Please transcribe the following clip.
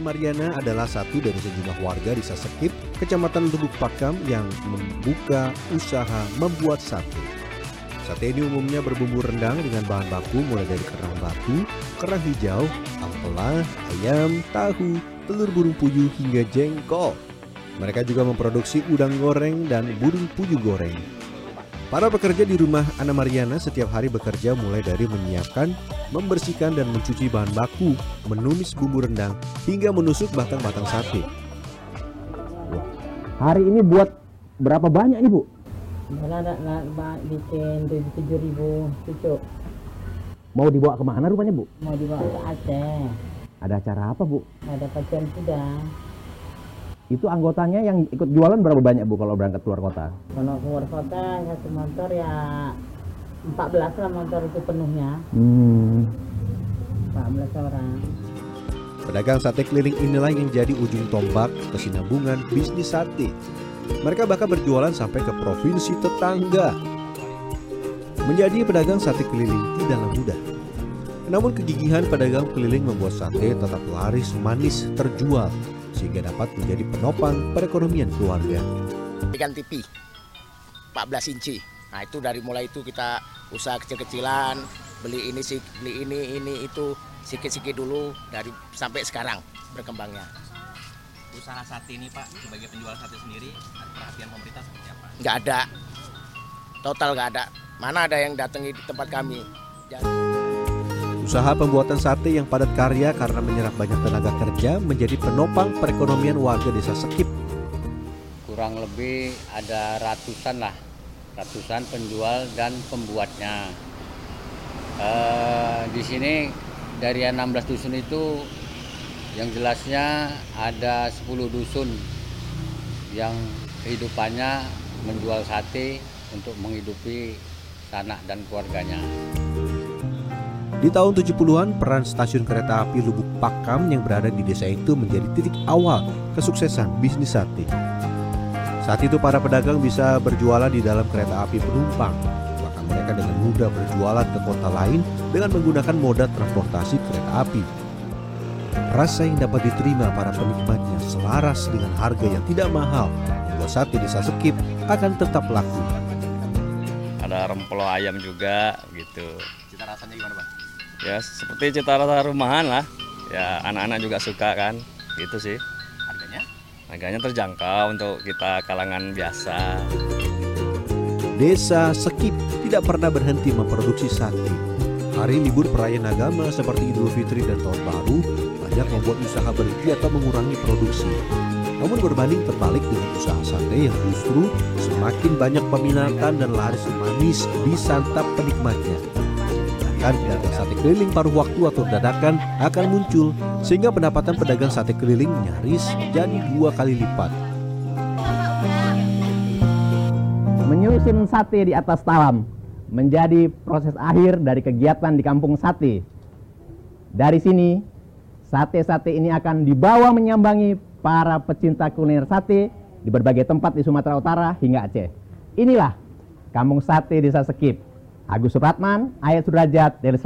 Mariana adalah satu dari sejumlah warga di Sasekip, Kecamatan Lubuk Pakam yang membuka usaha membuat sate. Sate ini umumnya berbumbu rendang dengan bahan baku mulai dari kerang batu, kerang hijau, ampela, ayam, tahu, telur burung puyuh hingga jengkol. Mereka juga memproduksi udang goreng dan burung puyuh goreng. Para pekerja di rumah Ana Mariana setiap hari bekerja mulai dari menyiapkan, membersihkan dan mencuci bahan baku, menumis bumbu rendang, hingga menusuk batang-batang sate. Hari ini buat berapa banyak nih Bu? Bikin tujuh ribu cucuk Mau dibawa ke mana rupanya Bu? mau dibawa ke Aceh. Ada acara apa Bu? Ada pacuan kuda. Itu anggotanya yang ikut jualan berapa banyak Bu kalau berangkat keluar kota? Kalau keluar kota satu motor ya 14 lah motor itu penuhnya. Hmm. 14 orang. Pedagang sate keliling inilah yang jadi ujung tombak kesinambungan bisnis sate. Mereka bahkan berjualan sampai ke provinsi tetangga. Menjadi pedagang sate keliling tidaklah mudah. Namun kegigihan pedagang keliling membuat sate tetap laris manis terjual sehingga dapat menjadi penopang perekonomian keluarga. ikan TV 14 inci. Nah itu dari mulai itu kita usaha kecil-kecilan, beli ini sih, beli ini ini itu sikit-sikit dulu dari sampai sekarang berkembangnya. usaha sate ini Pak sebagai penjual sate sendiri ada perhatian pemerintah seperti apa? Nggak ada, total nggak ada. Mana ada yang datangi di tempat kami? Usaha pembuatan sate yang padat karya karena menyerap banyak tenaga kerja menjadi penopang perekonomian warga desa Sekip. kurang lebih ada ratusan lah ratusan penjual dan pembuatnya Eh, di sini dari yang 16 dusun itu yang jelasnya ada 10 dusun yang kehidupannya menjual sate untuk menghidupi sanak dan keluarganya. Di tahun 70-an, peran stasiun kereta api Lubuk Pakam yang berada di desa itu menjadi titik awal kesuksesan bisnis sate. Saat itu para pedagang bisa berjualan di dalam kereta api penumpang. Bahkan mereka dengan mudah berjualan ke kota lain dengan menggunakan moda transportasi kereta api. Rasa yang dapat diterima para penikmatnya selaras dengan harga yang tidak mahal, membuat sate desa Sekip akan tetap laku. ada rempelo ayam juga gitu Cita rasanya gimana Bang? Ya seperti cita rasa rumahan lah ya anak-anak juga suka kan gitu sih Harganya? harganya terjangkau untuk kita kalangan biasa Desa Sekip tidak pernah berhenti memproduksi sate. Hari libur perayaan agama seperti Idul Fitri dan Tahun Baru banyak membuat usaha berhenti atau mengurangi produksi. Namun berbanding terbalik dengan usaha sate yang justru semakin banyak peminatan dan laris manis disantap penikmatnya. Bahkan pedagang sate keliling paruh waktu atau dadakan akan muncul sehingga pendapatan pedagang sate keliling nyaris jadi dua kali lipat. Menyusun sate di atas talam menjadi proses akhir dari kegiatan di kampung sate. Dari sini, sate-sate ini akan dibawa menyambangi para pecinta kuliner sate di berbagai tempat di Sumatera Utara hingga Aceh. Inilah Kampung Sate Desa Sekip. Agus Supratman, Ayat Sudrajat, dari